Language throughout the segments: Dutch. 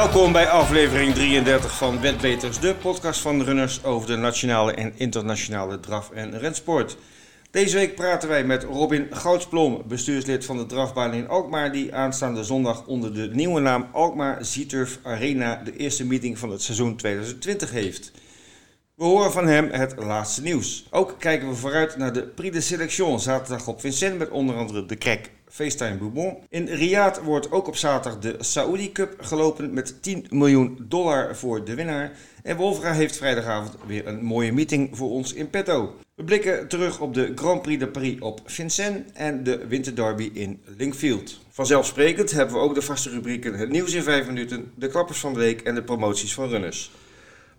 Welkom bij aflevering 33 van Wetbeters, de podcast van runners over de nationale en internationale draf- en rensport. Deze week praten wij met Robin Goudsblom, bestuurslid van de drafbaan in Alkmaar, die aanstaande zondag onder de nieuwe naam Alkmaar Zieturf Arena de eerste meeting van het seizoen 2020 heeft. We horen van hem het laatste nieuws. Ook kijken we vooruit naar de Prix de Selection zaterdag op Vincennes met onder andere de Krek FaceTime Bourbon. In Riyadh wordt ook op zaterdag de Saudi Cup gelopen met 10 miljoen dollar voor de winnaar. En Wolfra heeft vrijdagavond weer een mooie meeting voor ons in petto. We blikken terug op de Grand Prix de Paris op Vincennes en de Winterderby in Linkfield. Vanzelfsprekend hebben we ook de vaste rubrieken Het nieuws in 5 minuten, de klappers van de week en de promoties van runners.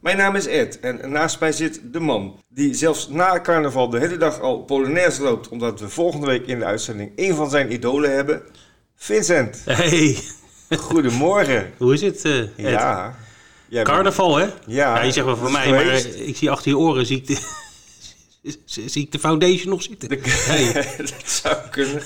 Mijn naam is Ed en naast mij zit de man die zelfs na carnaval de hele dag al Polonaise loopt, omdat we volgende week in de uitzending een van zijn idolen hebben. Vincent, Hey, goedemorgen. hoe is het? eh, Ed? Ja. Jij bent- Carnaval, hè? Ja, Ja, je zegt wel voor mij, maar geweest. ik zie achter je oren zie ik de, zie ik de foundation nog zitten. dat zou kunnen.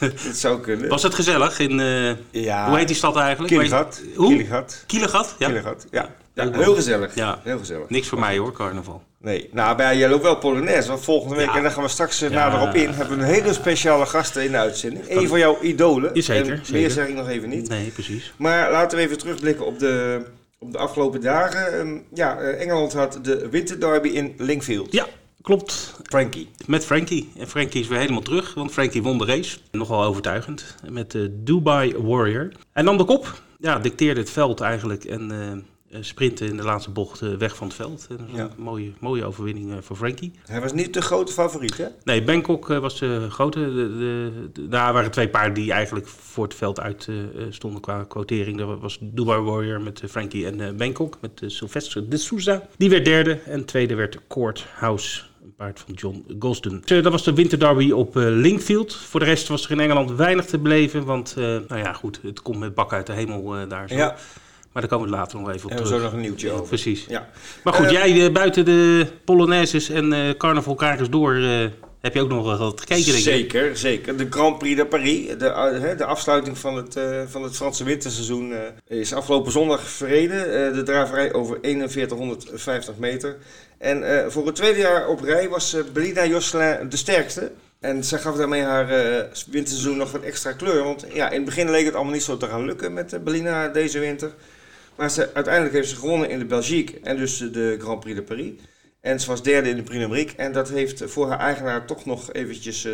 Dat zou kunnen. Was het gezellig in, eh, ja. hoe heet die stad eigenlijk? Kielegat. Hoe? Kielegat. Kielegat? Ja. Kielegat, ja. Ja. Heel gezellig. Ja. Heel gezellig. Niks voor mij hoor, carnaval. Nee, nou, bij jij loopt wel Polonaise, want volgende week, Ja. en daar gaan we straks eh, nader op in, hebben we een hele speciale gasten in de uitzending. Een van jouw idolen. Zeker, En meer zeg ik nog even niet. Nee, precies. Maar laten we even terugblikken op de, op de afgelopen dagen. Ehm, ja, eh, Engeland had de winterderby in Linkfield. Ja, klopt. Frankie. Met Frankie. En Frankie is weer helemaal terug, want Frankie won de race. Nogal overtuigend. Met de Dubai Warrior. Hij nam de kop. Ja, dicteerde het veld eigenlijk. En eh sprintte in de laatste bocht eh, weg van het veld. En dat was Ja. een mooie, mooie overwinning eh, voor Frankie. Hij was niet de grote favoriet, hè? Nee, Bangkok eh, was de grote. De, de, de- daar waren twee paarden die eigenlijk voor het veld uit eh, eh, stonden qua quotering. Dat was Dubai Warrior met eh, Frankie en eh, Bangkok met eh, Sylvester de Souza. Die werd derde en tweede werd Courthouse. Een paard van John Gosden. Dus, eh, dat was de winterderby op eh, Linkfield. Voor de rest was er in Engeland weinig te beleven. Want, eh, nou ja, goed, het komt met bak uit de hemel eh, daar zo. Ja, Maar daar komen we later nog even op en terug. zo nog een nieuwtje over. Precies. Ja. Maar goed, Eh, jij eh, buiten de Polonaises en eh carnavalkakers door... heb je ook nog wat gekeken, denk ik? Zeker, zeker. De Grand Prix de Paris, de, de afsluiting van het, van het Franse winterseizoen, is afgelopen zondag verreden. De draverij over 4150 meter. En voor het tweede jaar op rij was Belina Josselin de sterkste. En zij gaf daarmee haar winterseizoen nog wat extra kleur. Want ja, in het begin leek het allemaal niet zo te gaan lukken met Belina deze winter. Maar ze, uiteindelijk heeft ze gewonnen in de Belgique en dus de Grand Prix de Paris. En ze was derde in de Prix. En dat heeft voor haar eigenaar toch nog eventjes eh,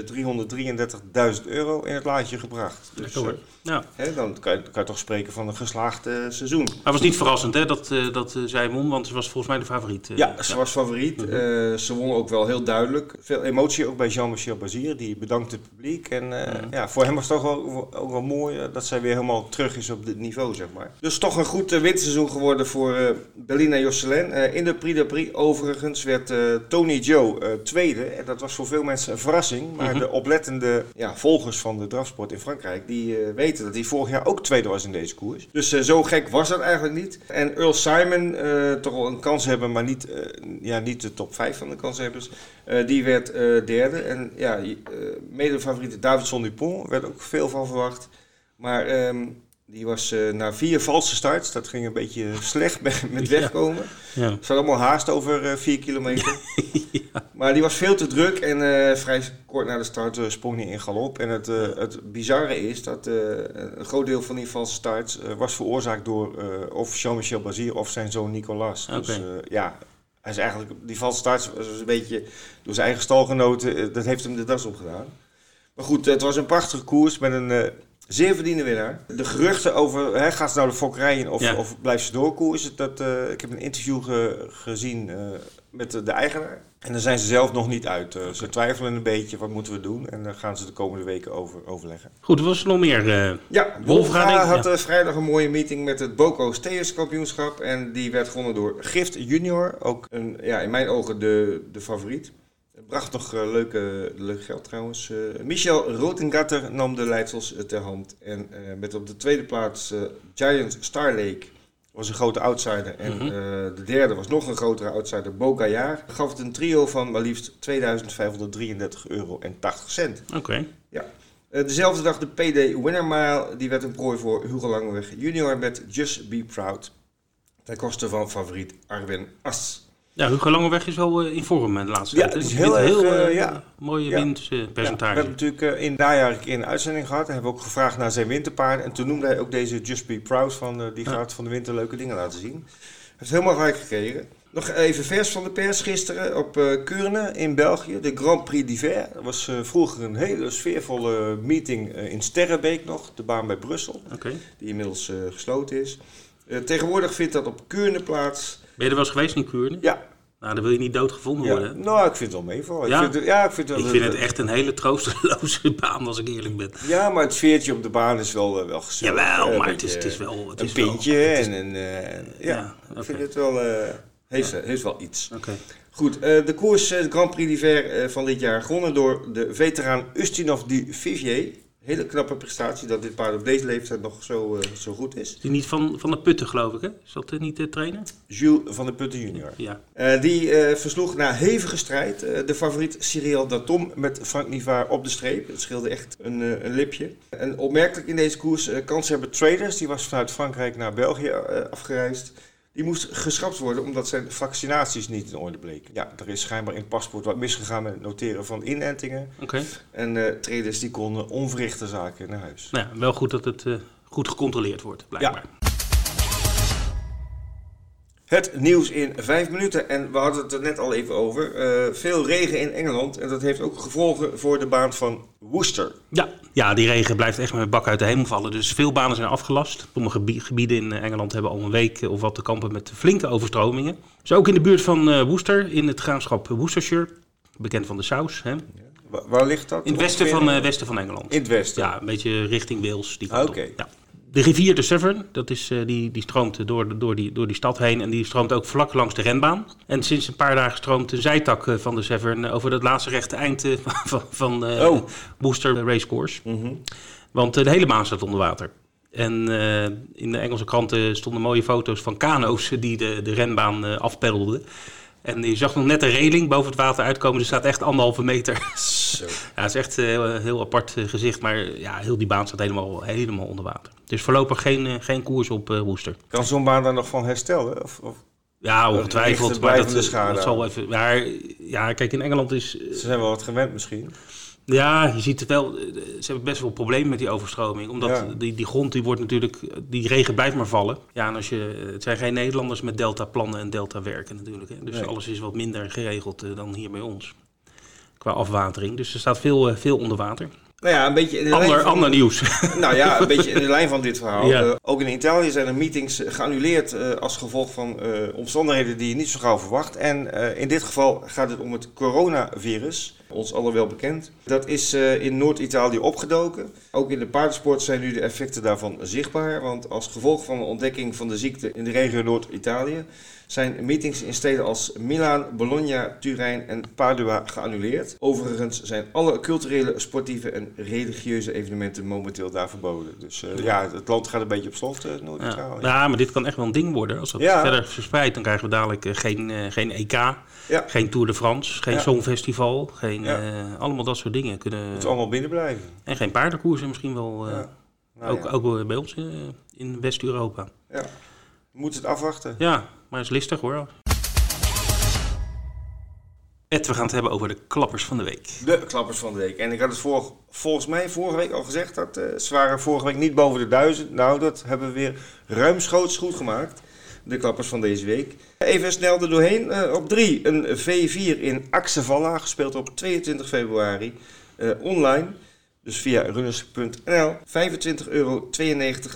333.000 euro in het laadje gebracht. Dus eh, Ja. hè, dan kan je, kan je toch spreken van een geslaagd eh, seizoen. Maar het was niet verrassend hè, dat, eh, dat eh, zij won, want ze was volgens mij de favoriet. eh. Ja, ze was favoriet. Mhm. Eh, ze won ook wel heel duidelijk. Veel emotie ook bij Jean-Michel Bazir. Die bedankte het publiek. En eh, Mhm. ja, voor hem was het toch wel, ook wel mooi eh, dat zij weer helemaal terug is op dit niveau, zeg maar. Dus toch een goed uh, winterseizoen geworden voor eh Belina Josselin. Eh, in de Prix de Prix overigens werd eh, Tony Joe eh, tweede. En dat was voor veel mensen een verrassing. Maar Mhm. de oplettende ja, volgers van de drafsport in Frankrijk... die eh, weten dat hij vorig jaar ook tweede was in deze koers. Dus zo gek was dat eigenlijk niet. En Earl Simon, toch wel een kans hebben... maar niet, ja, niet de top 5 van de kanshebbers... die werd derde. En ja, mede-favoriete Davidson Dupont werd ook veel van verwacht. Maar ehm, die was eh, na vier valse starts, dat ging een beetje slecht met, Ja. wegkomen. Ja. Had allemaal haast over eh, vier kilometer. Maar die was veel te druk en eh, vrij kort na de start sprong hij in galop. En het, het bizarre is dat een groot deel van die valse starts was veroorzaakt door of Jean-Michel Bazir of zijn zoon Nicolas. Dus ja, hij is eigenlijk, die valse starts was een beetje door zijn eigen stalgenoten, dat heeft hem de das opgedaan. Maar goed, het was een prachtige koers met een zeer verdiende winnaar. De geruchten over, hè, gaat ze nou de fokkerij in of, Ja. of blijft ze doorkoersen? Dat, eh, ik heb een interview ge- gezien eh, met de, de eigenaar. En daar zijn ze zelf nog niet uit. Eh, ze twijfelen een beetje, wat moeten we doen? En daar gaan ze de komende weken over overleggen. Goed, er was nog meer. Ja, Wolfga, had ja. vrijdag een mooie meeting met het Boco Steers kampioenschap. En die werd gewonnen door Gift Junior. Ook een, ja, in mijn ogen de, de favoriet. Bracht nog eh, leuke, leuk geld trouwens. Eh, Michel Rotengatter nam de leidsels eh, ter hand. En met op de tweede plaats Giant Star Lake was een grote outsider. En Mhm. de derde was nog een grotere outsider, Bocajaar. Gaf het een trio van maar liefst 2533 euro en 80 cent. Oké. Eh, dezelfde dag de PD Winner Mile. Die werd een prooi voor Hugo Langeweg junior met Just Be Proud. Ten koste van favoriet Arwen As. Ja, Hugo Langeweg is wel eh, in vorm de laatste Ja, tijd. hè? het is heel erg, heel eh, eh, ja. mooie Ja. winstpercentage. Ja, we hebben natuurlijk in het najaar een keer een uitzending gehad. En hebben we ook gevraagd naar zijn winterpaard. En toen noemde hij ook deze Just Be Proud van die Ja. gaat van de winter leuke dingen laten zien. Hij heeft helemaal gelijk gekregen. Nog even vers van de pers gisteren op eh Kuurne in België. De Grand Prix d'Hiver. Dat was vroeger een hele sfeervolle meeting in Sterrenbeek nog. De baan bij Brussel. Die inmiddels gesloten is. Tegenwoordig vindt dat op Kuurne plaats. Ben je er wel eens geweest in Kuurne? Ja, Nou, dan wil je niet doodgevonden ja. worden. hè? nou ik vind het wel meevallen. Ja? Ik vind het, ja, ik vind het, Ik vind het echt een hele troosteloze baan, als ik eerlijk ben. Ja, maar het sfeertje op de baan is wel, eh, wel gezellig. Jawel, Eh, maar het is, het is wel... Het een is pintje en een... eh, ja, ik vind het wel... heeft, heeft wel iets. Oké. Goed, de koers de Grand Prix d'Hiver van dit jaar gewonnen door de veteraan Ustinov du Vivier. Hele knappe prestatie dat dit paard op deze leeftijd nog zo, eh, zo goed is. Die niet van, van de Putten, geloof ik, hè? Is dat eh, niet de trainer? Jules van der Putten junior. Ja. Eh, die eh, versloeg na hevige strijd eh, de favoriet Cyril Datom met Frank Nivaar op de streep. Het scheelde echt een, eh, een lipje. En opmerkelijk in deze koers, eh kanshebber Traders, die was vanuit Frankrijk naar België eh, afgereisd. Die moest geschrapt worden omdat zijn vaccinaties niet in orde bleken. Ja, er is schijnbaar in het paspoort wat misgegaan met het noteren van inentingen. Oké. En eh, traders die konden onverrichte zaken naar huis. Nou ja, wel goed dat het eh, goed gecontroleerd wordt, blijkbaar. Het nieuws in vijf minuten. En we hadden het er net al even over. Eh, veel regen in Engeland. En dat heeft ook gevolgen voor de baan van Worcester. Ja, ja, die regen blijft echt met een bak uit de hemel vallen. Dus veel banen zijn afgelast. Sommige gebie- gebieden in eh, Engeland hebben al een week of wat te kampen met flinke overstromingen. Dus ook in de buurt van eh, Worcester, in het graafschap Worcestershire, bekend van de saus. Hè? Wa- waar ligt dat? In het westen van, westen van Engeland. In het westen? Ja, een beetje richting Wales. Die kant Oké. Ja. De rivier de Severn, dat is, eh, die, die stroomt door, door, die, door die stad heen en die stroomt ook vlak langs de renbaan. En sinds een paar dagen stroomt een zijtak eh, van de Severn over het laatste rechte eind eh, van, van eh Oh. Worcester Racecourse. Mhm. Want eh, de hele baan staat onder water. En eh, in de Engelse kranten stonden mooie foto's van kano's die de, de renbaan eh, afpeddelden. En je zag nog net een reling boven het water uitkomen. Er staat echt anderhalve meter. Zo. Ja, het is echt een heel, heel apart eh, gezicht. Maar ja, heel die baan staat helemaal, helemaal onder water. Dus voorlopig geen, eh, geen koers op eh Worcester. Kan zo'n baan daar nog van herstellen? Of, of, Ja, ongetwijfeld. Maar dat, dat zal even... Maar ja, kijk, in Engeland is... ze zijn wel wat gewend misschien. Ja, je ziet het wel. eh, Ze hebben best wel problemen met die overstroming. Omdat Ja. die, die grond die wordt natuurlijk. Die regen blijft maar vallen. Ja, en als je. Het zijn geen Nederlanders met delta plannen en delta werken natuurlijk. Hè. Dus Nee. alles is wat minder geregeld eh, dan hier bij ons. Qua afwatering. Dus er staat veel, eh, veel onder water. Nou ja, een beetje in de Ander, van, ander nieuws. Nou ja, een beetje in de lijn van dit verhaal. Ja. Ook in Italië zijn er meetings geannuleerd als gevolg van omstandigheden die je niet zo gauw verwacht. En in dit geval gaat het om het coronavirus, ons allen wel bekend. Dat is eh, in Noord-Italië opgedoken. Ook in de paardensport zijn nu de effecten daarvan zichtbaar. Want als gevolg van de ontdekking van de ziekte in de regio Noord-Italië zijn meetings in steden als Milaan, Bologna, Turijn en Padua geannuleerd. Overigens zijn alle culturele, sportieve en religieuze evenementen momenteel daar verboden. Dus eh, ja, het land gaat een beetje op slot, Ja. Noord-Italië. ja, maar dit kan echt wel een ding worden. Als dat Ja. verder verspreidt, dan krijgen we dadelijk geen, geen EK, Ja, geen Tour de France, geen. Songfestival. Geen, Ja. eh, allemaal dat soort dingen kunnen. het moet allemaal binnen blijven. En geen paardenkoersen misschien wel. eh, Ja. Nou ook, ja. ook wel bij ons eh, in West-Europa. Ja. We moeten het afwachten. Ja, maar het is listig hoor. Ed, we gaan het hebben over de klappers van de week. De klappers van de week. En ik had het vor- volgens mij vorige week al gezegd dat eh, ze waren vorige week niet boven de duizend. Nou, dat hebben we weer ruimschoots goed gemaakt. De klappers van deze week. Even snel er doorheen. Eh, op 3 een V4 in Axevalla, gespeeld op 22 februari. eh, online. Dus via runners.nl. 25,92 euro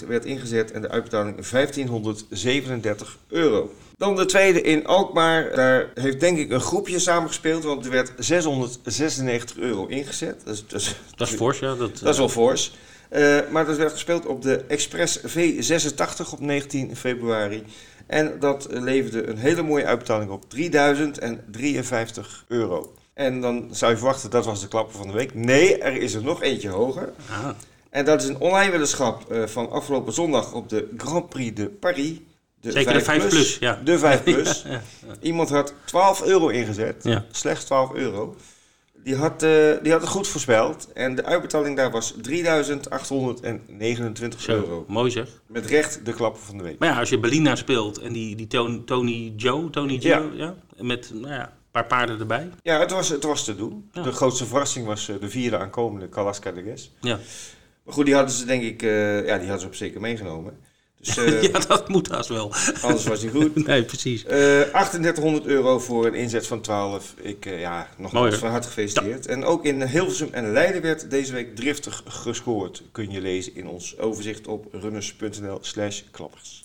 werd ingezet en de uitbetaling 1537 euro. Dan de tweede in Alkmaar. Daar heeft denk ik een groepje samengespeeld, want er werd 696 euro ingezet. Dat is, dat is, Dat is fors, ja. Dat, dat is wel fors. Eh, maar dat werd gespeeld op de Express V86 op 19 februari. En dat leverde een hele mooie uitbetaling op 3053 euro. En dan zou je verwachten dat was de klapper van de week. Nee, er is er nog eentje hoger. Ah, En dat is een online weddenschap eh, van afgelopen zondag op de Grand Prix de Paris. Zeker de 5 plus, ja. De 5 plus. ja, Iemand had 12 euro ingezet. Ja. Slechts 12 euro. Die had, eh, die had het goed voorspeld. En de uitbetaling daar was 3.829 Zo, euro. mooi zeg. Met recht de klapper van de week. Maar ja, als je Belina speelt en die, die Ton- Tony Joe, Tony Joe, Ja. ja. met nou ja, een paar paarden erbij. Ja, het was, het was te doen. Ja. De grootste verrassing was eh, de vierde aankomende Kalaska de Ges. Ja. Maar goed, die hadden ze denk ik, eh, ja, die hadden ze op zeker meegenomen. Dus eh, ja, dat moet haast wel. anders was die goed. nee, precies. Eh 3800 euro voor een inzet van 12. Ik, eh, ja, nogmaals van harte gefeliciteerd. En ook in Hilversum en Leiden werd deze week driftig gescoord. Kun je lezen in ons overzicht op runners.nl slash klappers.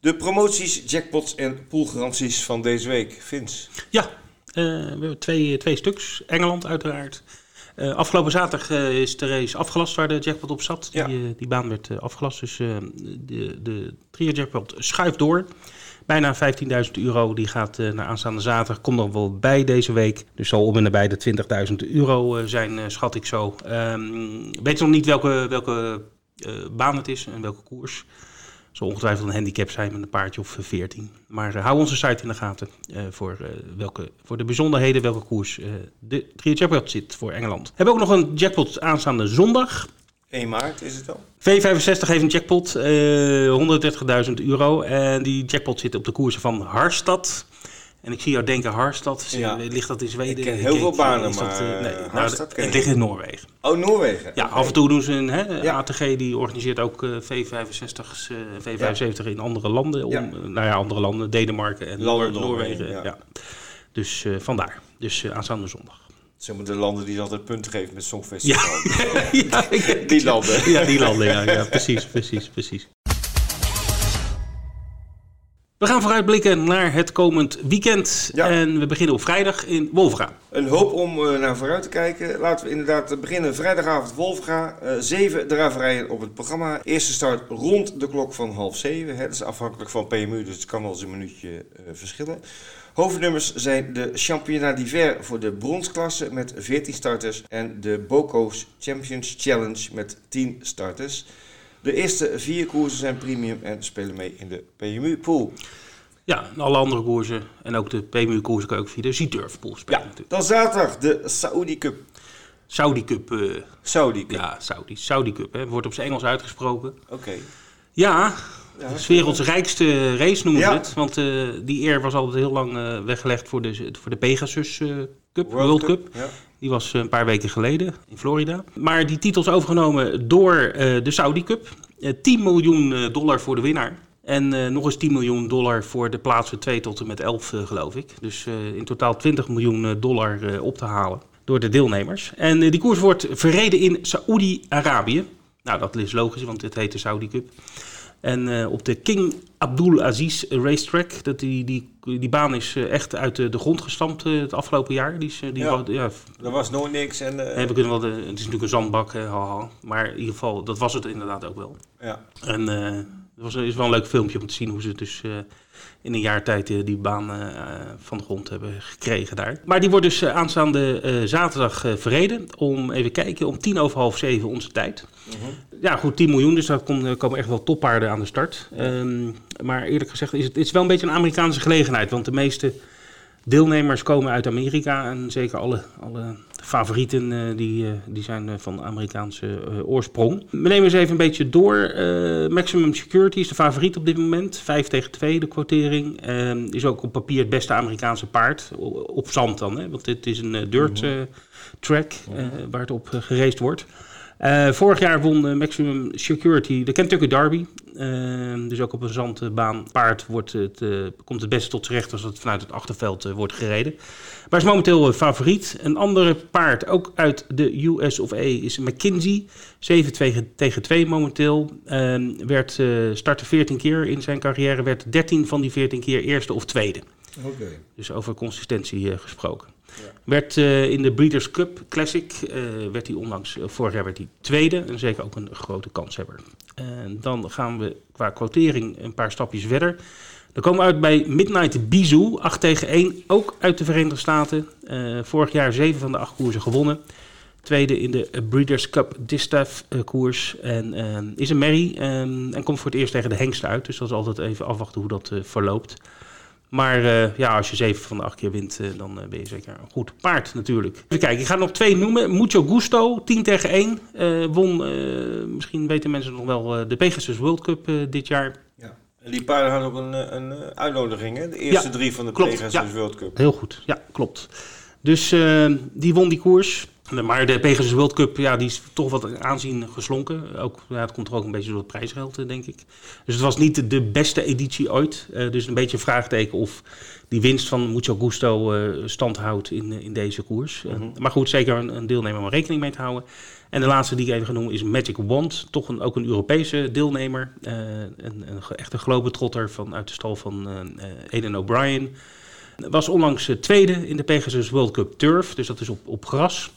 De promoties, jackpots en poolgaranties van deze week. Vince. Ja, eh, we hebben twee, twee stuks. Engeland uiteraard. Eh, afgelopen zaterdag eh, is de race afgelast waar de jackpot op zat. Die, eh, die baan werd afgelast. Dus de, de trio jackpot schuift door. Bijna 15.000 euro. Die gaat naar aanstaande zaterdag. Komt dan wel bij deze week. Dus zal om en nabij de 20.000 euro zijn, schat ik zo. Ehm weet nog niet welke, welke baan het is en welke koers. Zal ongetwijfeld een handicap zijn met een paardje of eh, 14. Maar eh, hou onze site in de gaten eh, voor, eh, welke, voor de bijzonderheden welke koers de trio jackpot zit voor Engeland. We hebben ook nog een jackpot aanstaande zondag. 1 maart is het al. V65 heeft een jackpot, eh 130.000 euro. En die jackpot zit op de koersen van Harstad. En ik zie jou denken, Harstad, Ja. ligt dat in Zweden? Ik ken heel veel banen, dat, maar, nee, eh, nou, ken het ik ligt in Noorwegen. Oh, Noorwegen. Ja, af en toe doen ze een hè, Ja. ATG, die organiseert ook eh, V65's, eh, V75 in andere landen. Om, Ja. eh, nou ja, andere landen, Denemarken en Landen Noorwegen, Noorwegen. Dus eh, vandaar. Dus aanstaande zondag. Zeg maar de landen die altijd punten geven met Songfestival. ja, Die landen. Ja, die landen, ja, ja precies, precies, precies. We gaan vooruitblikken naar het komend weekend. Ja. En we beginnen op vrijdag in Wolfga. Een hoop om eh, naar vooruit te kijken. Laten we inderdaad beginnen. Vrijdagavond Wolfga. eh zeven draverijen op het programma. Eerste start rond de klok van half zeven. Het is afhankelijk van PMU, dus het kan wel eens een minuutje eh, verschillen. Hoofdnummers zijn de Championnat d'Hiver voor de bronsklasse met 14 starters. En de Boco's Champions Challenge met 10 starters. De eerste vier koersen zijn premium en spelen mee in de PMU pool. Ja, en alle andere koersen en ook de PMU-koersen kan je ook via de Z-Turf-pool spelen. Ja, natuurlijk. dan zaterdag de Saudi Cup. Saudi Cup, eh, Saudi Cup. ja, Saudi, Saudi Cup, hè, wordt op zijn Engels uitgesproken. Oké. Ja, Ja, het is werelds rijkste race noemen ze Ja. het. Want eh, die eer was altijd heel lang eh, weggelegd voor de, voor de Pegasus Cup, World, Cup. Ja. Die was eh, een paar weken geleden in Florida. Maar die titel is overgenomen door eh, de Saudi Cup. Eh, 10 miljoen eh, dollar voor de winnaar. En nog eens 10 miljoen dollar voor de plaatsen 2 tot en met 11, eh, geloof ik. Dus in totaal 20 miljoen dollar op te halen door de deelnemers. En die koers wordt verreden in Saoedi-Arabië. Nou, dat is logisch, want dit heet de Saudi Cup. En eh, op de King Abdul Aziz Racetrack, dat die, die, die baan is eh, echt uit de, de grond gestampt eh, het afgelopen jaar. Die is, die Ja. Er was nooit niks en... we kunnen wel de, het is natuurlijk een zandbak, haha. maar in ieder geval, dat was het inderdaad ook wel. ja. En het was, is wel een leuk filmpje om te zien hoe ze dus eh, in een jaar tijd eh, die baan eh, van de grond hebben gekregen daar. Maar die wordt dus aanstaande zaterdag verreden om, even kijken, om tien over half zeven onze tijd. Ja, goed, 10 miljoen, dus daar kom- er komen echt wel toppaarden aan de start. Ehm, maar eerlijk gezegd is het, het is wel een beetje een Amerikaanse gelegenheid, want de meeste deelnemers komen uit Amerika en zeker alle, alle favorieten eh, die, eh, die zijn eh, van Amerikaanse oorsprong. We nemen eens even een beetje door. Maximum Security is de favoriet op dit moment. 5 tegen 2 de quotering. Ehm, is ook op papier het beste Amerikaanse paard. O- Op zand dan, hè? want dit is een dirt eh, track eh, waar het op geraced wordt. Vorig jaar won Maximum Security de Kentucky Derby. Eh, dus ook op een zandbaan paard wordt het, eh, komt het beste tot z'n recht als het vanuit het achterveld eh, wordt gereden. Maar is momenteel eh, favoriet. Een andere paard, ook uit de US of A, is McKinsey. 7 tegen, tegen 2 momenteel. Eh, werd, startte 14 keer in zijn carrière. Werd 13 van die 14 keer eerste of tweede. Oké. Dus over consistentie eh, gesproken. Werd eh, in de Breeders' Cup Classic, eh, werd hij onlangs, vorig jaar werd hij tweede. En zeker ook een grote kanshebber. En dan gaan we qua quotering een paar stapjes verder. Dan komen we uit bij Midnight Bizou, 8 tegen 1, ook uit de Verenigde Staten. Vorig jaar 7 van de 8 koersen gewonnen. Tweede in de Breeders' Cup Distaff koers. En is een merrie eh, en komt voor het eerst tegen de hengsten uit. Dus dat is altijd even afwachten hoe dat verloopt. Maar eh, ja, als je zeven van de acht keer wint, eh, dan eh, ben je zeker een goed paard natuurlijk. Even kijken, ik ga nog twee noemen. Mucho Gusto, 10 tegen 1. eh, won, misschien weten mensen nog wel, de Pegasus World Cup dit jaar. Ja. En die paarden hadden ook een, een uitnodiging, hè? De eerste Ja, drie van de klopt, Pegasus ja. World Cup. Heel goed, ja, klopt. Dus die won die koers. Maar de Pegasus World Cup, ja, die is toch wat aanzien geslonken. Ook, ja, het komt er ook een beetje door het prijsgeld, eh, denk ik. Dus het was niet de- beste editie ooit. Eh, dus een beetje een vraagteken of die winst van Mucho Gusto eh, stand houdt in, in deze koers. Eh, maar goed, zeker een, een deelnemer om rekening mee te houden. En de laatste die ik even ga noemen is Magic Wand. Toch een, ook een Europese deelnemer. Een, een, ge- echt een globetrotter van, uit de stal van Aidan O'Brien. Was onlangs tweede in de Pegasus World Cup Turf, dus dat is op, op gras.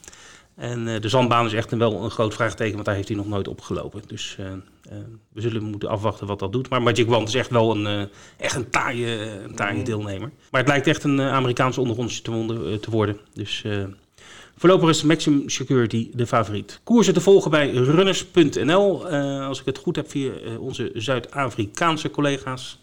En eh, de zandbaan is echt een, wel een groot vraagteken, want daar heeft hij nog nooit opgelopen. Dus eh, eh, we zullen moeten afwachten wat dat doet. Maar Magic Wand is echt wel een, echt een taaie, een taaie deelnemer. Maar het lijkt echt een Amerikaanse ondergrondse te, te worden. Dus voorlopig is Maximum Security de favoriet. Koersen te volgen bij runners.nl. als ik het goed heb via onze Zuid-Afrikaanse collega's.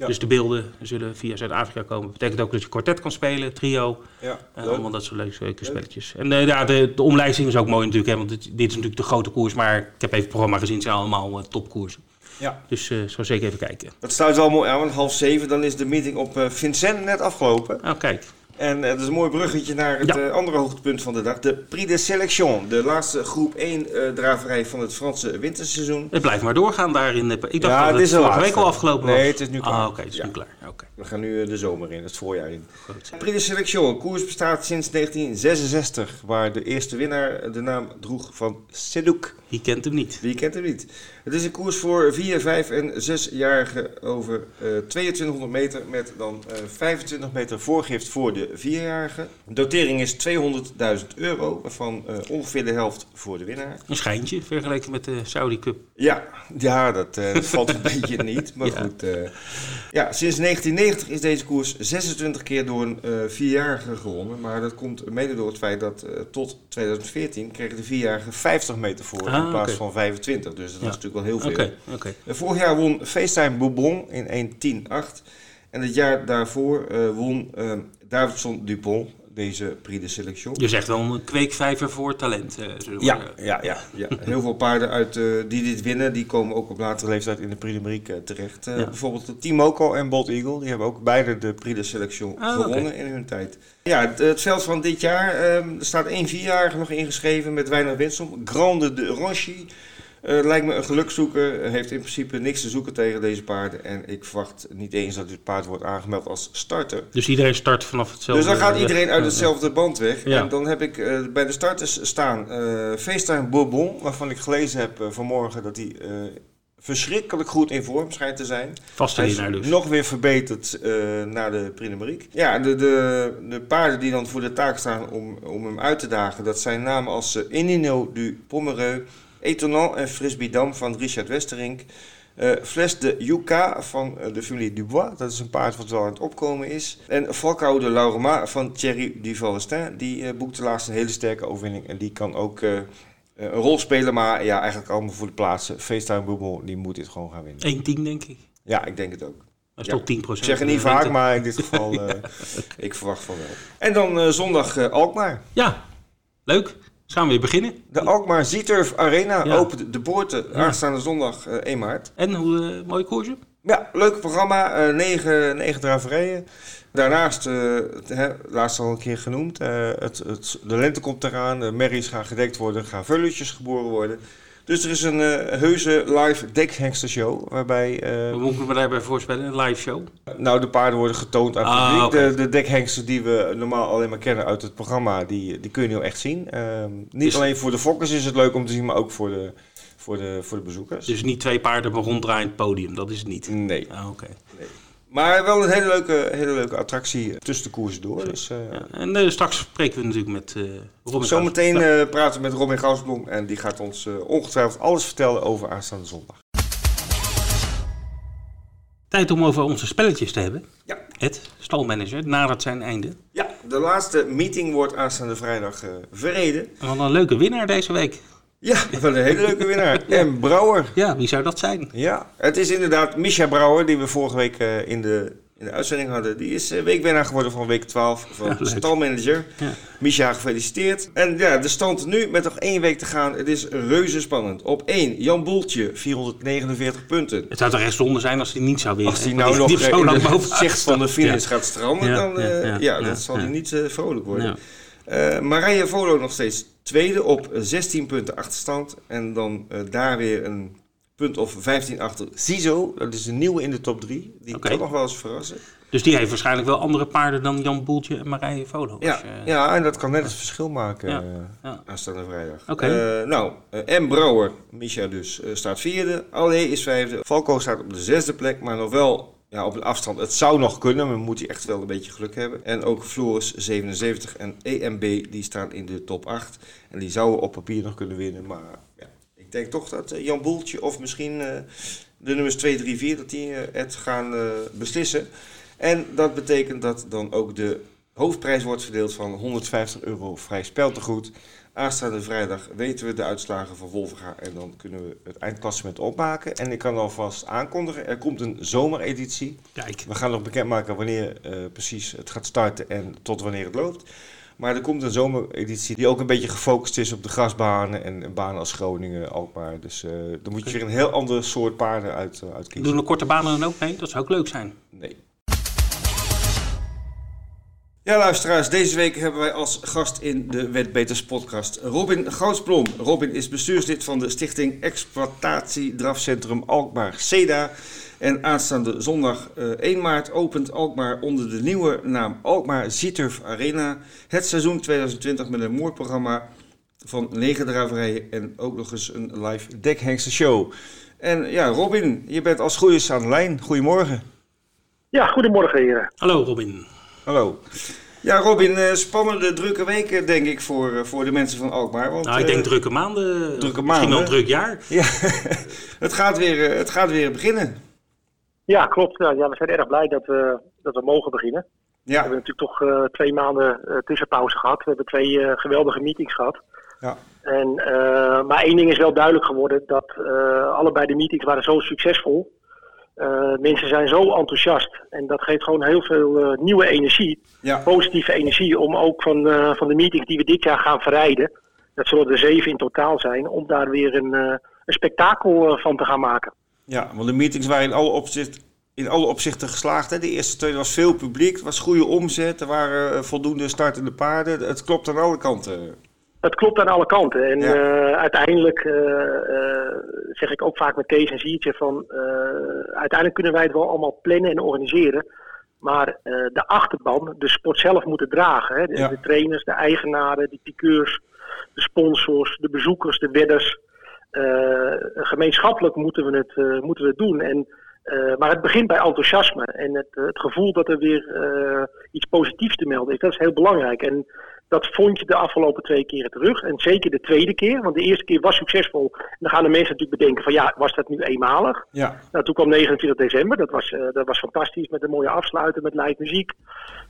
Ja. Dus de beelden zullen via Zuid-Afrika komen. Betekent ook dat je kwartet kan spelen, trio. Ja, Eh, leuk. allemaal dat soort leuke, leuke spelletjes. En eh, ja, de, de omlijsting is ook mooi natuurlijk. Hè, want dit, dit is natuurlijk de grote koers. Maar ik heb even het programma gezien. Het zijn allemaal eh, topkoersen. Ja. Dus eh zo zeker even kijken. Dat sluit wel mooi aan, want half zeven dan is de meeting op eh, Vincent net afgelopen. Nou, kijk. En eh, dat is een mooi bruggetje naar het Ja. eh, andere hoogtepunt van de dag. De Prix de Sélection, de laatste groep 1 eh, draverij van het Franse winterseizoen. Het blijft maar doorgaan daarin. Ik dacht Ja, dat het is vorige week al afgelopen was. Nee, het is nu klaar. Ah, oké, het is Ja. nu klaar. Oké, We gaan nu de zomer in, het voorjaar in. goed. Prix de Sélection, koers bestaat sinds 1966, waar de eerste winnaar de naam droeg van Sedouk. Wie kent hem niet? Wie kent hem niet? Het is een koers voor 4, 5 en 6-jarigen over eh 2200 meter met dan eh 25 meter voorgift voor de 4-jarigen. De dotering is 200.000 euro, waarvan eh, ongeveer de helft voor de winnaar. Een schijntje vergeleken met de Saudi Cup. Ja, ja dat, eh, dat valt een beetje niet. Maar Ja. goed. eh, ja, sinds 1990 is deze koers 26 keer door een eh vierjarige gewonnen. Maar dat komt mede door het feit dat eh, tot 2014 kregen de vierjarigen 50 meter voor Ah, in plaats oké. van 25. Dus dat Ja. was natuurlijk wel heel veel. Vorig jaar won FaceTime Bourbon in 1.10.8. En het jaar daarvoor eh, won eh, Davidson Dupont deze Prix de Sélection. Je zegt wel een kweekvijver voor talent. eh, Ja, ja, ja, ja. Heel veel paarden uit, eh, die dit winnen, die komen ook op latere leeftijd in de Prix de eh, terecht. Eh, Ja. Bijvoorbeeld Timoco en Bolt Eagle, die hebben ook beide de Prix de Sélection Ah, gewonnen in hun tijd. Ja, het, het veld van dit jaar, eh, er staat één vierjarige nog ingeschreven met weinig winsom. Grande de Ronchy. Eh, lijkt me een gelukzoeker. Heeft in principe niks te zoeken tegen deze paarden. En ik verwacht niet eens dat dit paard wordt aangemeld als starter. Dus iedereen start vanaf hetzelfde. Dus dan gaat weg. iedereen uit hetzelfde band weg. Ja. En dan heb ik eh, bij de starters staan eh FaceTime Bourbon, waarvan ik gelezen heb vanmorgen dat hij verschrikkelijk goed in vorm schijnt te zijn. Vaste winnaar dus. nog weer verbeterd eh na de Marique. Ja, de, de, de paarden die dan voor de taak staan om, om hem uit te dagen, dat zijn namen als eh, Enino du Pomereux, Étonnant en Frisbee-Dam van Richard Westerink. eh Fles de Yucca van eh, de familie Dubois, dat is een paard wat wel aan het opkomen is. En Falcao de Laurema van Thierry Duvalestin, die eh, boekte laatst een hele sterke overwinning. En die kan ook een rol spelen, maar ja, eigenlijk allemaal voor de plaatsen. FaceTime Bourbon, die moet dit gewoon gaan winnen. 1-10 denk ik. Ja, ik denk het ook. Dat is Ja. toch 10% Ik zeg het niet vaak, maar in dit geval, ik verwacht van wel. En dan zondag Alkmaar. Ja, leuk. Gaan we weer beginnen. De Alkmaar Zieturf Arena Ja. opent de poorten aanstaande zondag eh 1 maart. En hoe eh, mooie koersje? Ja, leuk programma. eh negen, negen draverijen. Daarnaast, eh, het, hè, laatst al een keer genoemd, eh, het, het, de lente komt eraan. De merries gaan gedekt worden, gaan veulentjes geboren worden. Dus er is een eh, heuse live dekhengstershow. Waarbij eh, We moeten me daarbij voorspellen, een live show. Nou, de paarden worden getoond aan het Ah, publiek. De, de dekhengsten die we normaal alleen maar kennen uit het programma, die, die kun je nu echt zien. Ehm, niet Dus- alleen voor de fokkers is het leuk om te zien, maar ook voor de, voor de, voor de bezoekers. Dus niet twee paarden maar ronddraaiend podium, dat is het niet. Nee. Ah, oké. Maar wel een hele leuke, hele leuke attractie tussen de koersen door. Dus, eh, Ja. En eh, straks spreken we natuurlijk met eh Robin Zometeen praten we met Robin Gausblom en die gaat ons ongetwijfeld alles vertellen over aanstaande zondag. Tijd om over onze spelletjes te hebben. Ja. Het stalmanager nadert zijn einde. Ja, de laatste meeting wordt aanstaande vrijdag verreden. En wat een leuke winnaar deze week. Ja, wel een hele leuke winnaar. En Brouwer. Ja, wie zou dat zijn? Ja, het is inderdaad Misha Brouwer, die we vorige week eh, in, de, in de uitzending hadden. Die is uh, weekwinnaar geworden van week 12 van Ja, de stalmanager. Ja. Misha, gefeliciteerd. En ja, de stand nu met nog één week te gaan. Het is reuze spannend. Op 1, Jan Boeltje, 449 punten. Het zou toch echt zonde zijn als hij niet zou winnen. Als hij nou nog die eh, zo in lang de zicht van de finish gaat stranden, dan eh, ja, dat zal hij niet eh, vrolijk worden. Eh, Marije Volo nog steeds tweede op 16 punten achterstand. En dan eh, daar weer een punt of 15 achter Ciso. Dat is een nieuwe in de top 3. Die Oké. kan nog wel eens verrassen. Dus die heeft waarschijnlijk wel andere paarden dan Jan Boeltje en Marije Volo. Ja, je- ja, en dat kan net het verschil maken Ja, ja. aanstaande vrijdag. Nou, M. Brouwer, Misha dus, staat vierde. Allee is vijfde. Falco staat op de zesde plek, maar nog wel ja, op een afstand. Het zou nog kunnen, maar moet hij echt wel een beetje geluk hebben. En ook Floris 77 en EMB, die staan in de top 8. En die zouden op papier nog kunnen winnen, maar ja, ik denk toch dat eh, Jan Boeltje of misschien eh, de nummers 2, 3, 4, dat die eh, het gaan beslissen. En dat betekent dat dan ook de hoofdprijs wordt verdeeld van 150 euro vrij speltegoed. Aanstaande vrijdag weten we de uitslagen van Wolverga en dan kunnen we het eindklassement opmaken. En ik kan alvast aankondigen, er komt een zomereditie. Kijk, We gaan nog bekendmaken wanneer eh, precies het gaat starten en tot wanneer het loopt. Maar er komt een zomereditie die ook een beetje gefocust is op de grasbanen en, en banen als Groningen, Alkmaar. Dus eh dan moet je weer een heel ander soort paarden uit, uh, uitkiezen. doen de korte banen dan ook mee? Dat zou ook leuk zijn. Nee. Ja, luisteraars, deze week hebben wij als gast in de Wetbeters podcast Robin Goudsblom. Robin is bestuurslid van de stichting Exploitatie Drafcentrum Alkmaar CEDA. En aanstaande zondag eh, 1 maart opent Alkmaar onder de nieuwe naam Alkmaar Zieturf Arena het seizoen 2020 met een mooi programma van negen draverijen en ook nog eens een live dekhengste show. En ja, Robin, je bent als goeies aan de lijn. Goedemorgen. Ja, goedemorgen heren. Hallo Robin. Hallo. Ja, Robin, eh, spannende, drukke weken denk ik voor, eh, voor de mensen van Alkmaar. Want, Nou, ik eh, denk drukke maanden. drukke Misschien maanden. wel een druk jaar. Ja, het gaat, weer, eh, het gaat weer beginnen. Ja, klopt. Ja, ja, we zijn erg blij dat we, dat we mogen beginnen. We Ja, hebben natuurlijk toch eh, twee maanden eh, tussenpauze gehad. We hebben twee eh, geweldige meetings gehad. ja, En, eh, maar één ding is wel duidelijk geworden, dat eh, allebei de meetings waren zo succesvol. Eh mensen zijn zo enthousiast en dat geeft gewoon heel veel eh, nieuwe energie, ja, positieve energie, om ook van, eh, van de meetings die we dit jaar gaan verrijden, dat zullen er zeven in totaal zijn, om daar weer een, een spektakel van te gaan maken. ja, want de meetings waren in alle, opzicht, in alle opzichten geslaagd. Hè. De eerste twee was veel publiek, was goede omzet, er waren voldoende startende paarden. Het klopt aan alle kanten. Het klopt aan alle kanten. En Ja. eh, uiteindelijk eh, eh, zeg ik ook vaak met Kees en Siertje van... uiteindelijk kunnen wij het wel allemaal plannen en organiseren. Maar de achterban, de sport zelf moeten dragen. Hè? De, Ja. de trainers, de eigenaren, de piqueurs, de sponsors, de bezoekers, de wedders. Gemeenschappelijk moeten we het, moeten we het doen. En, maar het begint bij enthousiasme. En het, het gevoel dat er weer iets positiefs te melden is. Dat is heel belangrijk. En dat vond je de afgelopen twee keren terug. En zeker de tweede keer, want de eerste keer was succesvol. En dan gaan de mensen natuurlijk bedenken van ja, was dat nu eenmalig? Ja, Nou, toen kwam 29 december, dat was, eh, dat was fantastisch met een mooie afsluiter, met live muziek,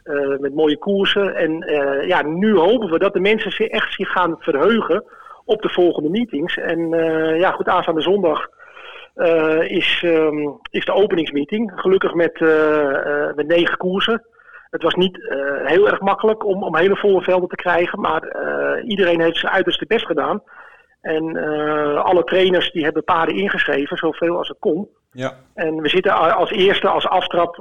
eh, met mooie koersen. En eh, ja, nu hopen we dat de mensen zich echt zich gaan verheugen op de volgende meetings. En ja, goed, aanstaande zondag is, ehm, is de openingsmeeting. Gelukkig met, met negen koersen. Het was niet eh, heel erg makkelijk om, om hele volle velden te krijgen, maar eh, iedereen heeft zijn uiterste best gedaan. En eh, alle trainers die hebben paarden ingeschreven, zoveel als het kon. ja, En we zitten als eerste, als aftrap,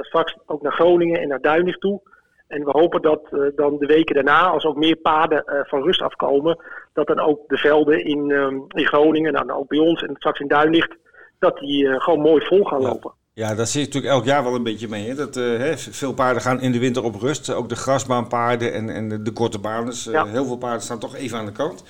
straks ook naar Groningen en naar Duinlicht toe. En we hopen dat dan de weken daarna, als ook meer paarden van rust afkomen, dat dan ook de velden in, ehm, in Groningen, en dan ook bij ons en straks in Duinlicht, dat die gewoon mooi vol gaan Ja. lopen. Ja, daar zit je natuurlijk elk jaar wel een beetje mee. Hè? Dat, eh, hè, veel paarden gaan in de winter op rust. Ook de grasbaanpaarden en, en de, de korte banen. Eh. Heel veel paarden staan toch even aan de kant.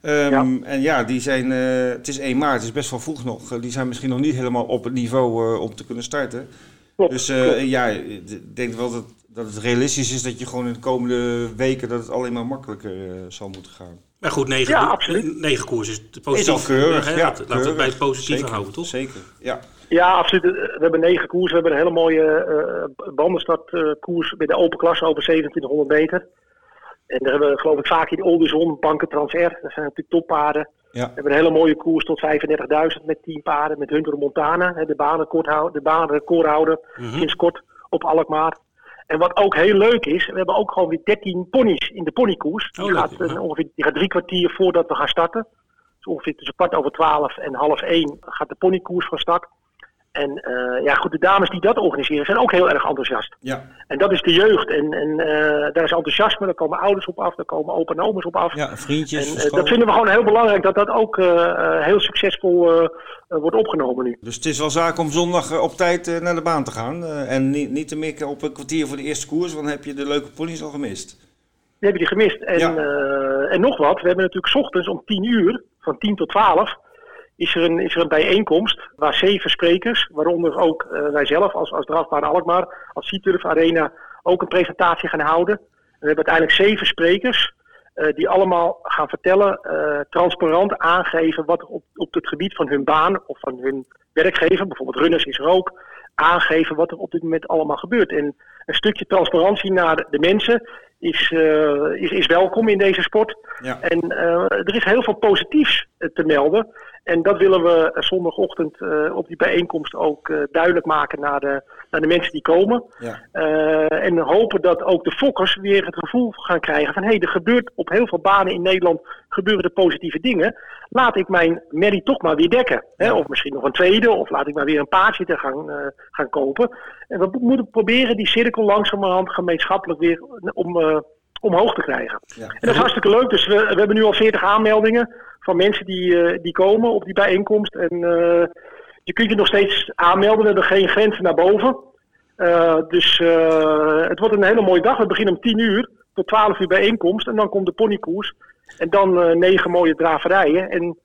Ehm, Ja. En ja, die zijn, eh, het is 1 maart, het is best wel vroeg nog. Die zijn misschien nog niet helemaal op het niveau om te kunnen starten. Klopt, Dus ja, ik denk wel dat, dat het realistisch is dat je gewoon in de komende weken dat het alleen maar makkelijker eh, zal moeten gaan. Maar goed, negen, Ja, negen koers is positief. Is al keurig, hè? ja. Laten, we het bij het positieve Zeker, houden, toch? Zeker, ja. Ja, absoluut. We hebben negen koers. We hebben een hele mooie eh bandenstartkoers bij de open klasse over 2700 meter. En daar hebben we geloof ik vaak in Oldenzon, Banken Transair. Dat zijn natuurlijk toppaarden. Ja, We hebben een hele mooie koers tot 35.000 met 10 paarden. Met Hunter Montana, hè, de banenrecordhouder, de banenrecordhouder Mhm. sinds kort op Alkmaar. En wat ook heel leuk is, we hebben ook gewoon weer 13 ponies in de ponykoers. Die, Oh, gaat, eh, ongeveer, die gaat drie kwartier voordat we gaan starten. Dus ongeveer tussen kwart over twaalf en half één gaat de ponykoers van start. En eh, ja, goed, de dames die dat organiseren zijn ook heel erg enthousiast. Ja, En dat is de jeugd. En, en eh, daar is enthousiasme, daar komen ouders op af, daar komen opa en oma's op af. ja vriendjes. En eh, dat vinden we gewoon heel belangrijk, dat dat ook heel succesvol wordt opgenomen nu. Dus het is wel zaak om zondag op tijd naar de baan te gaan. en niet, niet te mikken op een kwartier voor de eerste koers, want dan heb je de leuke ponies al gemist. Die hebben die gemist. En, Ja. en nog wat, we hebben natuurlijk 's ochtends om 10 uur, van 10 tot 12, is er een, bijeenkomst waar zeven sprekers, waaronder ook eh, wij zelf als, als Alkmaar, als Seaturf Arena, ook een presentatie gaan houden. En we hebben uiteindelijk zeven sprekers. eh, die allemaal gaan vertellen, eh, transparant aangeven wat op, op het gebied van hun baan of van hun werkgever, bijvoorbeeld runners is er ook, aangeven wat er op dit moment allemaal gebeurt. En een stukje transparantie naar de mensen is, eh, is, is welkom in deze sport. Ja. En eh, er is heel veel positiefs eh, te melden. En dat willen we zondagochtend op die bijeenkomst ook duidelijk maken naar de, naar de mensen die komen. Ja. Eh, en hopen dat ook de fokkers weer het gevoel gaan krijgen van hé, hey, er gebeurt op heel veel banen in Nederland gebeuren er positieve dingen. Laat ik mijn merrie toch maar weer dekken. Hè? Ja. Of misschien nog een tweede, of laat ik maar weer een paardje te gaan, eh, gaan kopen. En we moeten proberen die cirkel langzamerhand gemeenschappelijk weer om, eh, omhoog te krijgen. Ja. En dat is hartstikke leuk. Dus we, we hebben nu al 40 aanmeldingen van mensen die, eh, die komen op die bijeenkomst. En eh, je kunt je nog steeds aanmelden. We hebben geen grenzen naar boven. Eh, dus eh, het wordt een hele mooie dag. We beginnen om 10 uur tot 12 uur bijeenkomst. En dan komt de ponykoers. En dan eh, negen mooie draverijen. En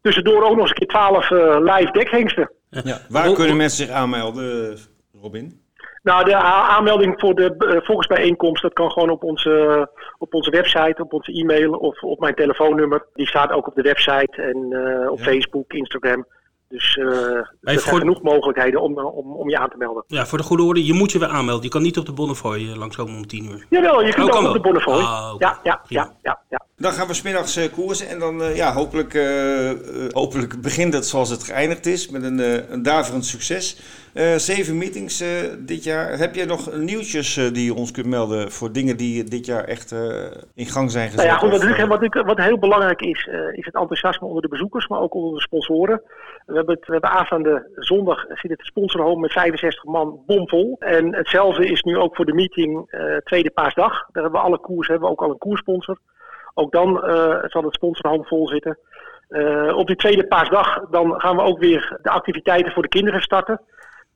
tussendoor ook nog eens een keer 12 eh, live dekhengsten. Ja. Waar kunnen mensen zich aanmelden, Robin? Nou, de aanmelding voor de eh, volksbijeenkomst, dat kan gewoon op onze, op onze website, op onze e-mail of op mijn telefoonnummer. Die staat ook op de website en eh, op Ja. Facebook, Instagram. Dus eh, er zijn voor- genoeg mogelijkheden om, eh, om, om je aan te melden. Ja, voor de goede orde, je moet je weer aanmelden. Je kan niet op de Bonnefoy eh, langskomen om 10 uur. Jawel, je kunt Oh, ook kan op de. Bonnefoy. Ah, ja, ja, ja, ja, ja. Dan gaan we smiddags eh koersen en dan eh, ja, hopelijk, eh, eh, hopelijk begint het zoals het geëindigd is met een, eh, een daverend succes. Eh, zeven meetings eh, dit jaar. Heb je nog nieuwtjes eh, die je ons kunt melden voor dingen die dit jaar echt eh, in gang zijn gezet? Nou ja, goed, wat, eh, wat, ik, wat heel belangrijk is, eh, is het enthousiasme onder de bezoekers, maar ook onder de sponsoren. We hebben, het, we hebben aanstaande zondag zit het sponsorhome met 65 man bomvol. En hetzelfde is nu ook voor de meeting eh, tweede paasdag. Daar hebben we alle koers, hebben we ook al een koerssponsor. Ook dan eh, zal het sponsorhome vol zitten. Eh, op die tweede paasdag dan gaan we ook weer de activiteiten voor de kinderen starten.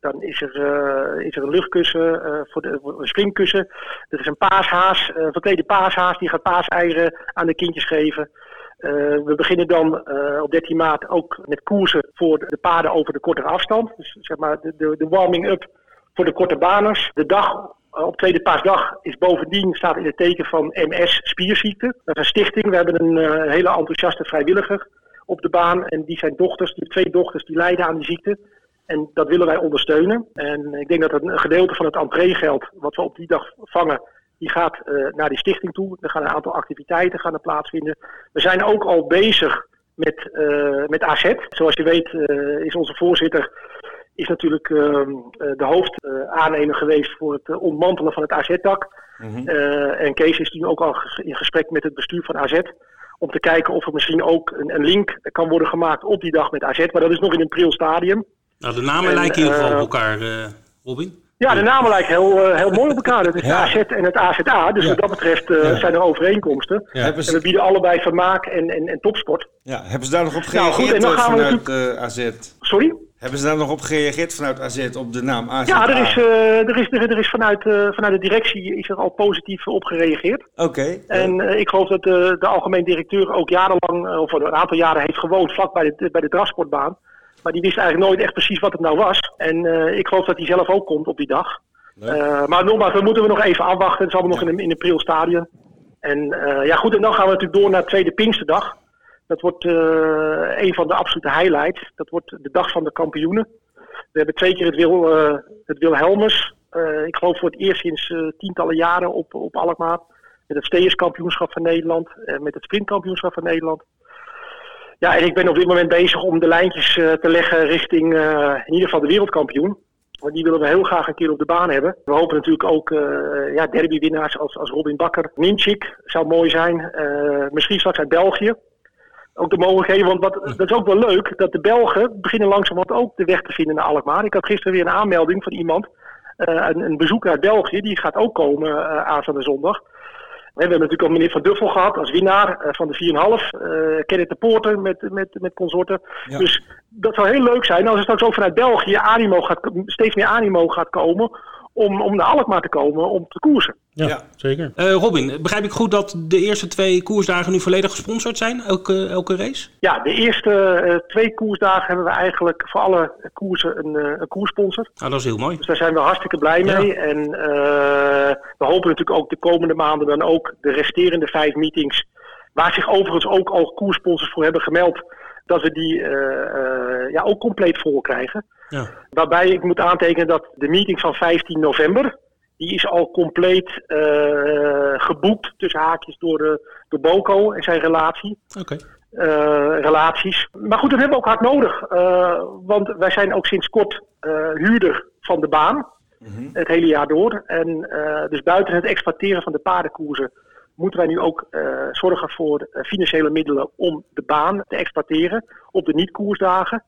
Dan is er, eh, is er een luchtkussen, eh, voor, de, een springkussen. Er is een paashaas, een verklede paashaas, die gaat paaseieren aan de kindjes geven. Eh, we beginnen dan eh, op 13 maart ook met koersen voor de paarden over de kortere afstand. Dus zeg maar de, de, de warming-up voor de korte baners. De dag eh, op tweede paasdag is bovendien staat in het teken van MS spierziekte. Dat is een stichting. We hebben een hele enthousiaste vrijwilliger op de baan. En die zijn dochters, die twee dochters, die lijden aan die ziekte. En dat willen wij ondersteunen. En ik denk dat een gedeelte van het entreegeld wat we op die dag vangen, die gaat eh, naar die stichting toe. Er gaan een aantal activiteiten gaan er plaatsvinden. We zijn ook al bezig met, eh, met AZ. Zoals je weet eh, is onze voorzitter is natuurlijk ehm, eh, de hoofdaannemer geweest voor het ontmantelen van het AZ-dak. mhm. En Kees is nu ook al in gesprek met het bestuur van AZ. Om te kijken of er misschien ook een, een link kan worden gemaakt op die dag met AZ. Maar dat is nog in een pril stadium. Nou, de namen En, lijken in ieder geval op elkaar, Robin. Ja, de namen lijken heel, eh, heel mooi op elkaar. Dat is Ja. de AZ en het AZA. Dus Ja. wat dat betreft eh, Ja. zijn er overeenkomsten. En we bieden allebei vermaak en, en, en topsport. ja, hebben ze daar nog op Nou, goed, gereageerd en dan eh, gaan we vanuit AZ? Sorry? Hebben ze daar nog op gereageerd vanuit AZ op de naam AZ? Ja, er is, er is, er, is vanuit, vanuit de directie is er al positief op gereageerd. Oké. En ik geloof dat de, de algemeen directeur ook jarenlang, of een aantal jaren heeft gewoond vlak bij de, bij de drafsportbaan. Maar die wist eigenlijk nooit echt precies wat het nou was. En eh, ik geloof dat hij zelf ook komt op die dag. Eh, maar nogmaals, we moeten we nog even afwachten. Het is allemaal Ja. nog in in een pril stadium. En eh, ja goed, en dan gaan we natuurlijk door naar de tweede Pinksterdag. Dat wordt een van de absolute highlights. Dat wordt de dag van de kampioenen. We hebben twee keer het, Wil, het Wilhelmus. ik geloof voor het eerst sinds tientallen jaren op, op Alkmaar. Met het steerskampioenschap van Nederland. En met het sprintkampioenschap van Nederland. Ja, en ik ben op dit moment bezig om de lijntjes eh, te leggen richting eh, in ieder geval de wereldkampioen. Want die willen we heel graag een keer op de baan hebben. We hopen natuurlijk ook uh, ja, derbywinnaars als, als Robin Bakker. Minchik zou mooi zijn. Misschien straks uit België. Ook de mogelijkheden, want dat is ook wel leuk, dat de Belgen beginnen langzamerhand ook de weg te vinden naar Alkmaar. Ik had gisteren weer een aanmelding van iemand, een, een bezoeker uit België, die gaat ook komen uh, aanstaande zondag. We hebben natuurlijk al meneer Van Duffel gehad als winnaar uh, van de 4,5. Uh, Kenneth de Poorter met, met, met consorten. Ja. Dus dat zou heel leuk zijn als er straks ook vanuit België animo gaat, steeds meer animo gaat komen om, om naar Alkmaar te komen om te koersen. Ja, ja. zeker. Uh, Robin, begrijp ik goed dat de eerste twee koersdagen nu volledig gesponsord zijn, elke, elke race? Ja, de eerste uh, twee koersdagen hebben we eigenlijk voor alle koersen een, uh, een koersponsor. Ah, dat is heel mooi. Dus daar zijn we hartstikke blij mee. Ja. En we hopen natuurlijk ook de komende maanden dan ook de resterende vijf meetings, waar zich overigens ook al koersponsors voor hebben gemeld, dat we die ja, ook compleet vol krijgen. Ja. Waarbij ik moet aantekenen dat de meeting van 15 november, die is al compleet uh, geboekt tussen haakjes door, de, door Boko en zijn relatie. Okay. Uh, relaties. Maar goed, dat hebben we ook hard nodig. Uh, want wij zijn ook sinds kort huurder van de baan. Mm -hmm. Het hele jaar door. En dus buiten het exploiteren van de paardenkoersen moeten wij nu ook uh, zorgen voor uh, financiële middelen om de baan te exploiteren op de niet-koersdagen.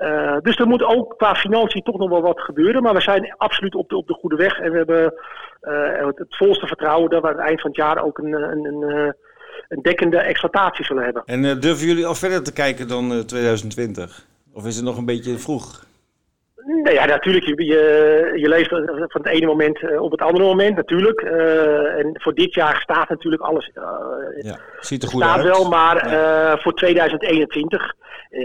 Uh, dus er moet ook qua financiën toch nog wel wat gebeuren. Maar we zijn absoluut op de, op de goede weg. En we hebben het, het, volste vertrouwen dat we aan het eind van het jaar ook een, een, een, een dekkende exploitatie zullen hebben. En durven jullie al verder te kijken dan 2020? Of is het nog een beetje vroeg? Nou ja, natuurlijk. Je, je, je leeft van het ene moment op het andere moment, natuurlijk. Uh, en voor dit jaar staat natuurlijk alles. Uh, ja, ziet er goed staat uit. wel, maar ja. uh, voor 2021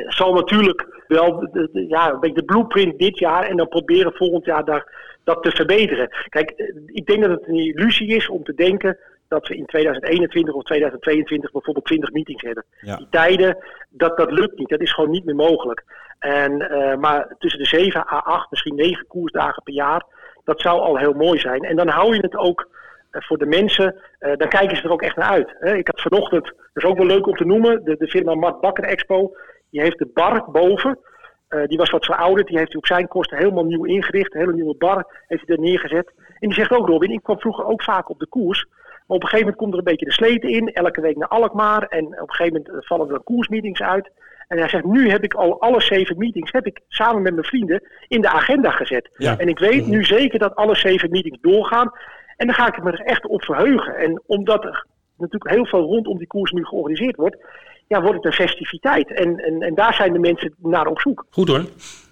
zal natuurlijk wel de, de, ja, een beetje de blueprint dit jaar en dan proberen volgend jaar daar, dat te verbeteren. Kijk, ik denk dat het een illusie is om te denken dat we in 2021 of 2022 bijvoorbeeld 20 meetings hebben. Ja. Die tijden, dat, dat lukt niet. Dat is gewoon niet meer mogelijk. En, uh, maar tussen de 7 à 8, misschien 9 koersdagen per jaar, dat zou al heel mooi zijn. En dan hou je het ook uh, voor de mensen, uh, dan kijken ze er ook echt naar uit. Hè. Ik had vanochtend, dat is ook wel leuk om te noemen, de, de firma Mart Bakker Expo, die heeft de bar boven. die was wat verouderd, die heeft hij op zijn kosten helemaal nieuw ingericht. Een hele nieuwe bar heeft hij er neergezet. En die zegt ook, Robin, ik kwam vroeger ook vaak op de koers. Maar op een gegeven moment komt er een beetje de sleten in. Elke week naar Alkmaar. En op een gegeven moment vallen er koersmeetings uit. En hij zegt, nu heb ik al alle zeven meetings, heb ik samen met mijn vrienden in de agenda gezet. Ja. En ik weet nu zeker dat alle zeven meetings doorgaan. En dan ga ik me er echt op verheugen. En omdat er natuurlijk heel veel rondom die koers nu georganiseerd wordt, ja, wordt het een festiviteit. En, en, en daar zijn de mensen naar op zoek. Goed hoor.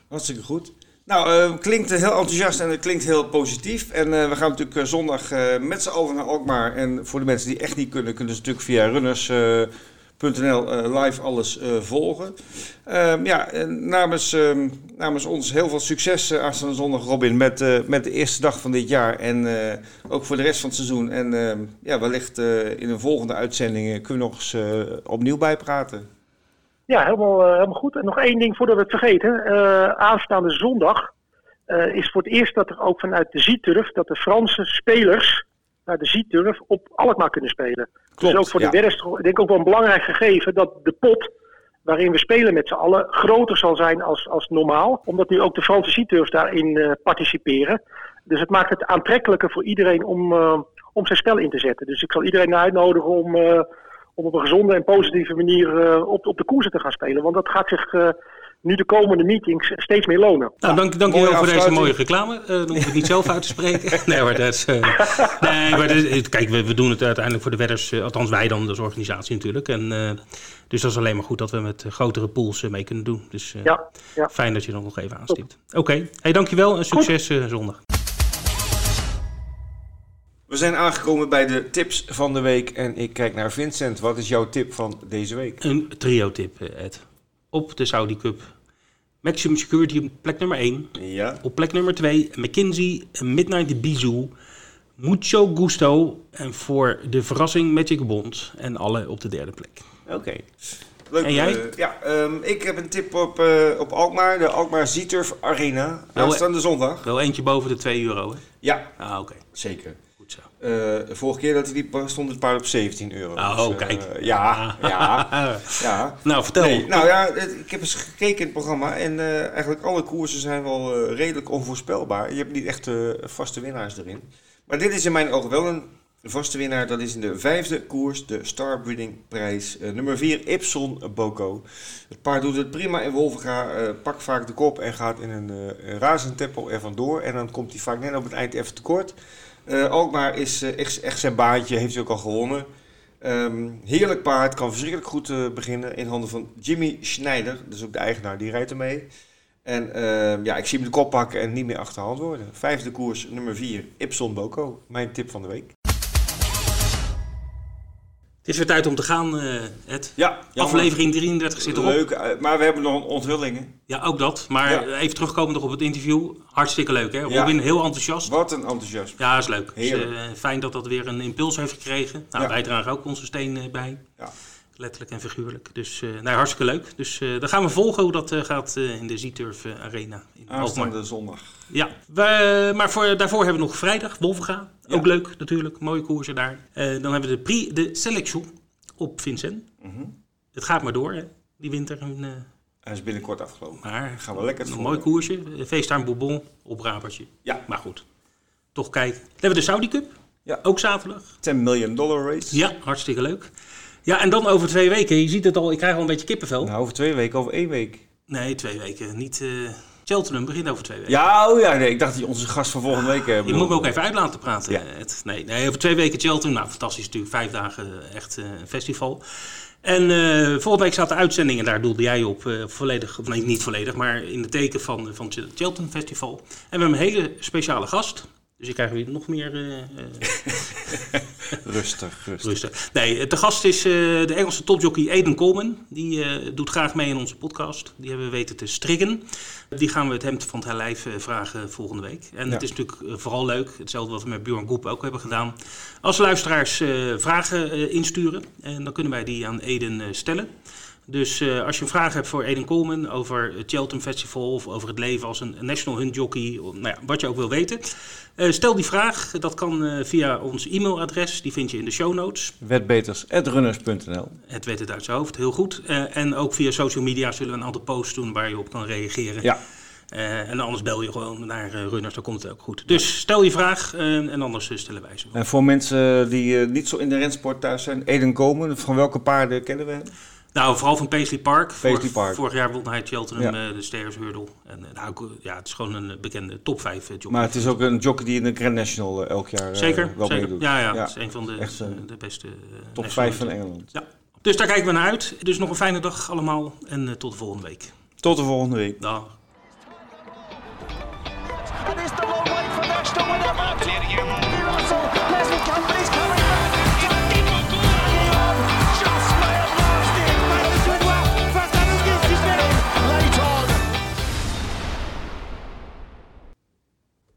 Hartstikke goed. Nou, uh, klinkt heel enthousiast en het klinkt heel positief. En uh, we gaan natuurlijk uh, zondag met z'n allen naar Alkmaar. En voor de mensen die echt niet kunnen, kunnen ze natuurlijk via runners.nl live alles volgen. Ehm, ja, namens, ehm, namens ons heel veel succes aanstaande zondag, Robin, met, met de eerste dag van dit jaar. En ook voor de rest van het seizoen. En ehm, ja, wellicht in een volgende uitzending kunnen we nog eens opnieuw bijpraten. Ja, helemaal, helemaal goed. En nog één ding voordat we het vergeten. Aanstaande zondag is voor het eerst dat er ook vanuit de Zieturf, dat de Franse spelers naar de Zieturf op Alkmaar kunnen spelen. Klopt, dus ook voor ja. de wedstrijd, ik denk ook wel een belangrijk gegeven dat de pot waarin we spelen met z'n allen groter zal zijn als, als normaal. Omdat nu ook de Franse Zieturfs daarin participeren. Dus het maakt het aantrekkelijker voor iedereen om, om zijn spel in te zetten. Dus ik zal iedereen uitnodigen om om op een gezonde en positieve manier op, op de koersen te gaan spelen. Want dat gaat zich nu de komende meetings steeds meer lonen. Nou, dank, dank je wel voor deze mooie reclame. Uh, dan hoef ik het niet zelf uit te spreken. nee, maar dat is, nee, maar dat is, kijk, we, we, doen het uiteindelijk voor de wedders, althans wij dan als organisatie natuurlijk. En, dus dat is alleen maar goed dat we met grotere pools mee kunnen doen. Dus ja, ja. fijn dat je dan nog even aanstipt. Oké, okay. hey, dankjewel en succes zondag. We zijn aangekomen bij de tips van de week en ik kijk naar Vincent. Wat is jouw tip van deze week? Een trio-tip, Ed. Op de Saudi Cup. Maximum Security op plek nummer 1. Ja. Op plek nummer 2 McKinsey, Midnight Bizou, Mucho Gusto en voor de verrassing Magic Bond. En alle op de derde plek. Oké. Okay. Leuk. En jij? Uh, ja, um, ik heb een tip op, uh, op Alkmaar, de Alkmaar Zieturf Arena. Aanstaande zondag. Wel eentje boven de 2 euro, hè? Ja. Ah, oké. Okay. Zeker. Zo. Eh, vorige keer dat hij liep stond het paard op 17 euro. Oh, Dus, eh, kijk. Ja, ja, ja. Nou, vertel. Nee, nou ja, ik heb eens gekeken in het programma en eh, eigenlijk alle koersen zijn wel redelijk onvoorspelbaar. Je hebt niet echt vaste winnaars erin. Maar dit is in mijn ogen wel een vaste winnaar. Dat is in de vijfde koers, de Starbreeding prijs. Eh, nummer 4, Ipson Boko. Het paard doet het prima in Wolvenga, eh pakt vaak de kop en gaat in een, een razend tempo er vandoor. En dan komt hij vaak net op het eind even tekort. Eh Alkmaar is eh, echt, echt zijn baantje, heeft hij ook al gewonnen. Ehm, heerlijk paard, kan verschrikkelijk goed eh, beginnen in handen van Jimmy Schneider. Dat is ook de eigenaar, die rijdt ermee. En ehm, ja, ik zie hem de kop pakken en niet meer achterhand worden. Vijfde koers, nummer 4, Ipson Boko. Mijn tip van de week. Het is weer tijd om te gaan, eh Ed. Ja, jammer. Aflevering 33 zit erop. Leuk, eh, maar we hebben nog een onthulling. Ja, ook dat. Maar Ja. even terugkomen nog op het interview. Hartstikke leuk, hè? Ja. Robin, heel enthousiast. Wat een enthousiasme. Ja, is leuk. Dus, eh, fijn dat dat weer een impuls heeft gekregen. Nou, Ja. wij dragen ook onze steen bij. Ja. Letterlijk en figuurlijk. Dus eh hartstikke leuk. Dus eh dan gaan we volgen hoe dat eh, gaat in de Zieturf Arena. In Alkmaar. Aanstaande zondag. Ja, we, maar voor, daarvoor hebben we nog vrijdag, Wolvenga. Ja. Ook leuk natuurlijk, mooie koersen daar. Dan hebben we de Prix de Selection op Vincent. Mhm. Het gaat maar door, hè, die winter. En, Hij is binnenkort afgelopen. maar Gaan we lekker een mooi koersje. Feesttuin Bourbon op Rabertje. Ja. Maar goed, toch kijken. Dan hebben we de Saudi Cup. Ja. Ook zaterdag. 10 million dollar race. Ja, hartstikke leuk. Ja, en dan over twee weken. Je ziet het al, ik krijg al een beetje kippenvel. Nou, over twee weken, over één week. Nee, twee weken. Niet. eh Cheltenham begint over twee weken. Ja, oh ja, nee, ik dacht dat je onze gast van volgende week hebben. Je moet me ook even uit laten praten. Ja. eh. Nee, nee, over twee weken Cheltenham. Nou, fantastisch natuurlijk. Vijf dagen eh, echt eh, een festival. En eh, volgende week staat de uitzending, en daar doelde jij op, eh, volledig, of nee, niet volledig, maar in het teken van, van het Cheltenham Festival. En we hebben een hele speciale gast. Dus ik krijg weer nog meer eh, eh, Rustig, rustig. rustig. Nee, te gast is eh, de Engelse topjockey Aiden Coleman. Die eh, doet graag mee in onze podcast. Die hebben we weten te strikken. Die gaan we het hemd van het lijf eh, vragen volgende week. En Ja. het is natuurlijk eh, vooral leuk, hetzelfde wat we met Bjorn Goep ook hebben gedaan. Als luisteraars eh, vragen eh, insturen, en dan kunnen wij die aan Aiden eh, stellen. Dus eh, als je een vraag hebt voor Aiden Coleman over het Cheltenham Festival of over het leven als een National Hunt Jockey, of, nou ja, wat je ook wil weten, eh, stel die vraag. Dat kan eh, via ons e-mailadres, die vind je in de show notes. Wetbeters.runners.nl Het weet het uit zijn hoofd, heel goed. En ook via social media zullen we een aantal posts doen waar je op kan reageren. Ja, en anders bel je gewoon naar Runners, dan komt het ook goed. Dus stel je vraag en anders stellen wij ze. en voor mensen die niet zo in de rensport thuis zijn, Eden Komen, van welke paarden kennen we hem? Nou, vooral van Paisley Park. Vorig, Park. vorig jaar won hij Cheltenham ja. Eh, de Sterrenshurdel. En eh, nou, ja, het is gewoon een eh, bekende top 5 jockey. Maar het is ook een jockey die in de Grand National elk jaar zeker, wel zeker. meedoet. Ja, ja, ja, het is een van de, de beste. top 5 van Engeland. Ja. Dus daar kijken we naar uit. Dus nog een fijne dag allemaal en tot de volgende week. Tot de volgende week. Dag.